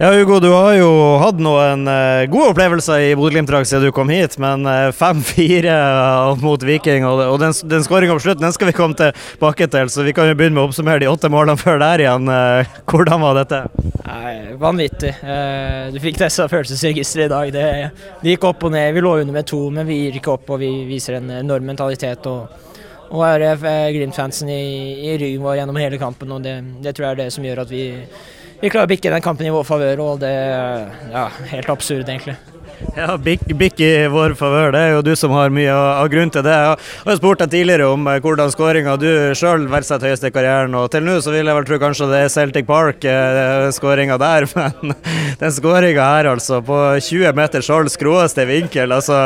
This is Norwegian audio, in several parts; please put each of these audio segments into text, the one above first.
Ja, Hugo, du har jo hatt noen uh, gode opplevelser i Bodø-Glimt siden du kom hit, men uh, 5-4 mot Viking og, og den, den skåringa på slutten den skal vi komme tilbake til, så vi kan jo begynne med å oppsummere de åtte målene før der igjen. Hvordan var dette? Nei, vanvittig. du fikk testa følelsesregisteret i dag. Det, det, gikk opp og ned. Vi lå under med to, men vi gir ikke opp og vi viser en enorm mentalitet. og og er Glimt-fansen i, i, ryggen vår gjennom hele kampen, og det, det tror jeg er det som gjør at vi vi klarer å bikke den kampen i vår favør, og det er ja, helt absurd, egentlig. Ja, Bikk i vår favør, det er jo du som har mye av grunn til det. Jeg har spurt deg tidligere om eh, hvordan skåringa du sjøl verdsetter høyest i karrieren, og til nå så vil jeg vel tro kanskje det er Celtic Park, den skåringa der, men den skåringa her, altså, på 20 meter skjold, skråeste vinkel, altså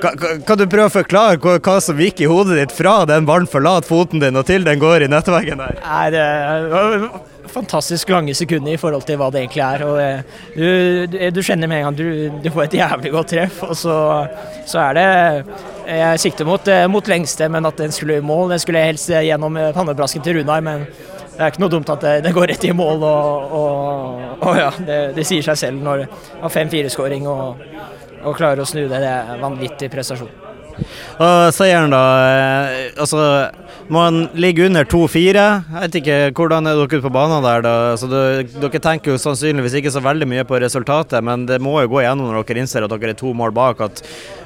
kan, du prøve å forklare hva, hva, som gikk i hodet ditt fra den ballen forlater foten din og til den går i nettveggen der? Nei, det var fantastisk lange sekunder i forhold til hva det egentlig er. Og du, du, kjenner med en gang du, du, får et jævlig godt treff, og så, så er det Jeg sikter mot, mot, lengste, men at den skulle i mål. Den skulle helst gjennom pannebrasken til Runar, men det er ikke noe dumt at det, det går rett i mål. Og, og, og ja, det, det, sier seg selv når du har 5-4-skåring og, og klare å snu det. Det er en vanvittig prestasjon. Og seieren, da. Eh, altså, man ligger under 2-4. Jeg vet ikke hvordan er dere på banen der, da. Altså, dere tenker jo sannsynligvis ikke så veldig mye på resultatet, men det må jo gå igjennom når dere innser at dere er to mål bak, at,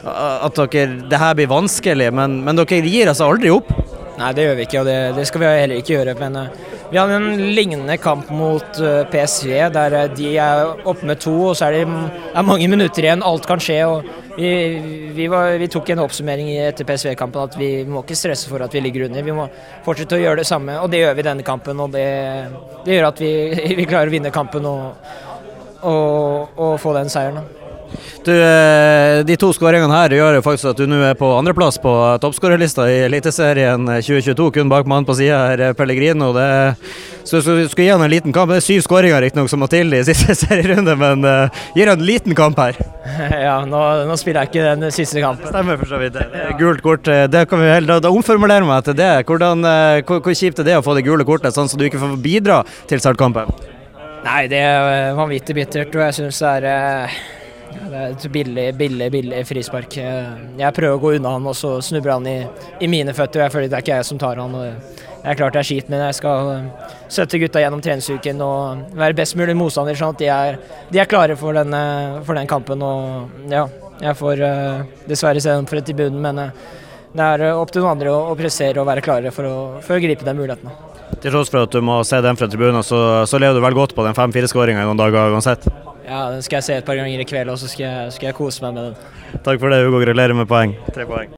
at dere, det her blir vanskelig. Men, men dere gir altså aldri opp? Nei, det gjør vi ikke, og det, det skal vi heller ikke gjøre. Men uh, vi hadde en lignende kamp mot eh, PSV, der uh, de er oppe med to, og så er det er mange minutter igjen. Alt kan skje. og Vi, vi, var, vi tok en oppsummering etter PSV-kampen at vi må ikke stresse for at vi ligger under. Vi må fortsette å gjøre det samme, og det gjør vi i denne kampen. og Det, det gjør at vi, vi, klarer å vinne kampen og, og, og få den seieren. Du, eh, de to skåringene her gjør jo faktisk at du nå er på andreplass på toppskårerlista i Eliteserien 2022, kun bak mannen på sida her, eh, Pellegrino. Det, så du skulle gi han en liten kamp. Det er syv skåringer riktignok som må til i siste serierunde, men uh, gir han en liten kamp her? Ja, nå, nå, spiller jeg ikke den siste kampen. Det Stemmer for så vidt. Gult kort, det kan vi da, da omformulerer meg til det. Hvordan, hvor, hvor kjipt er det å få det gule kortet, sånn så du ikke får bidra til startkampen? Nei, det er vanvittig bittert, og jeg syns det er ja, det er et billig, billig, billig frispark. Jeg prøver å gå unna han, og så snubler han i, i mine føtter. Jeg føler det er ikke jeg som tar han. det er klart det er kjipt, men jeg skal Sette støtte gutta gjennom treningsuken og være best mulig motstander, sånn at de er, de er klare for den, for den, kampen. Og ja, jeg får uh, dessverre se dem i bunnen, men uh, det er opp til noen andre å, å prestere og være klare for å, for å gripe de mulighetene. Til tross for at du må se dem fra tribunen, så, så lever du vel godt på den 5-4-skåringa i noen dager uansett? Ja, den skal jeg se et par ganger i kveld, og så skal jeg, skal jeg kose meg med den. Takk for det, Hugo. Gratulerer med poeng. Tre poeng.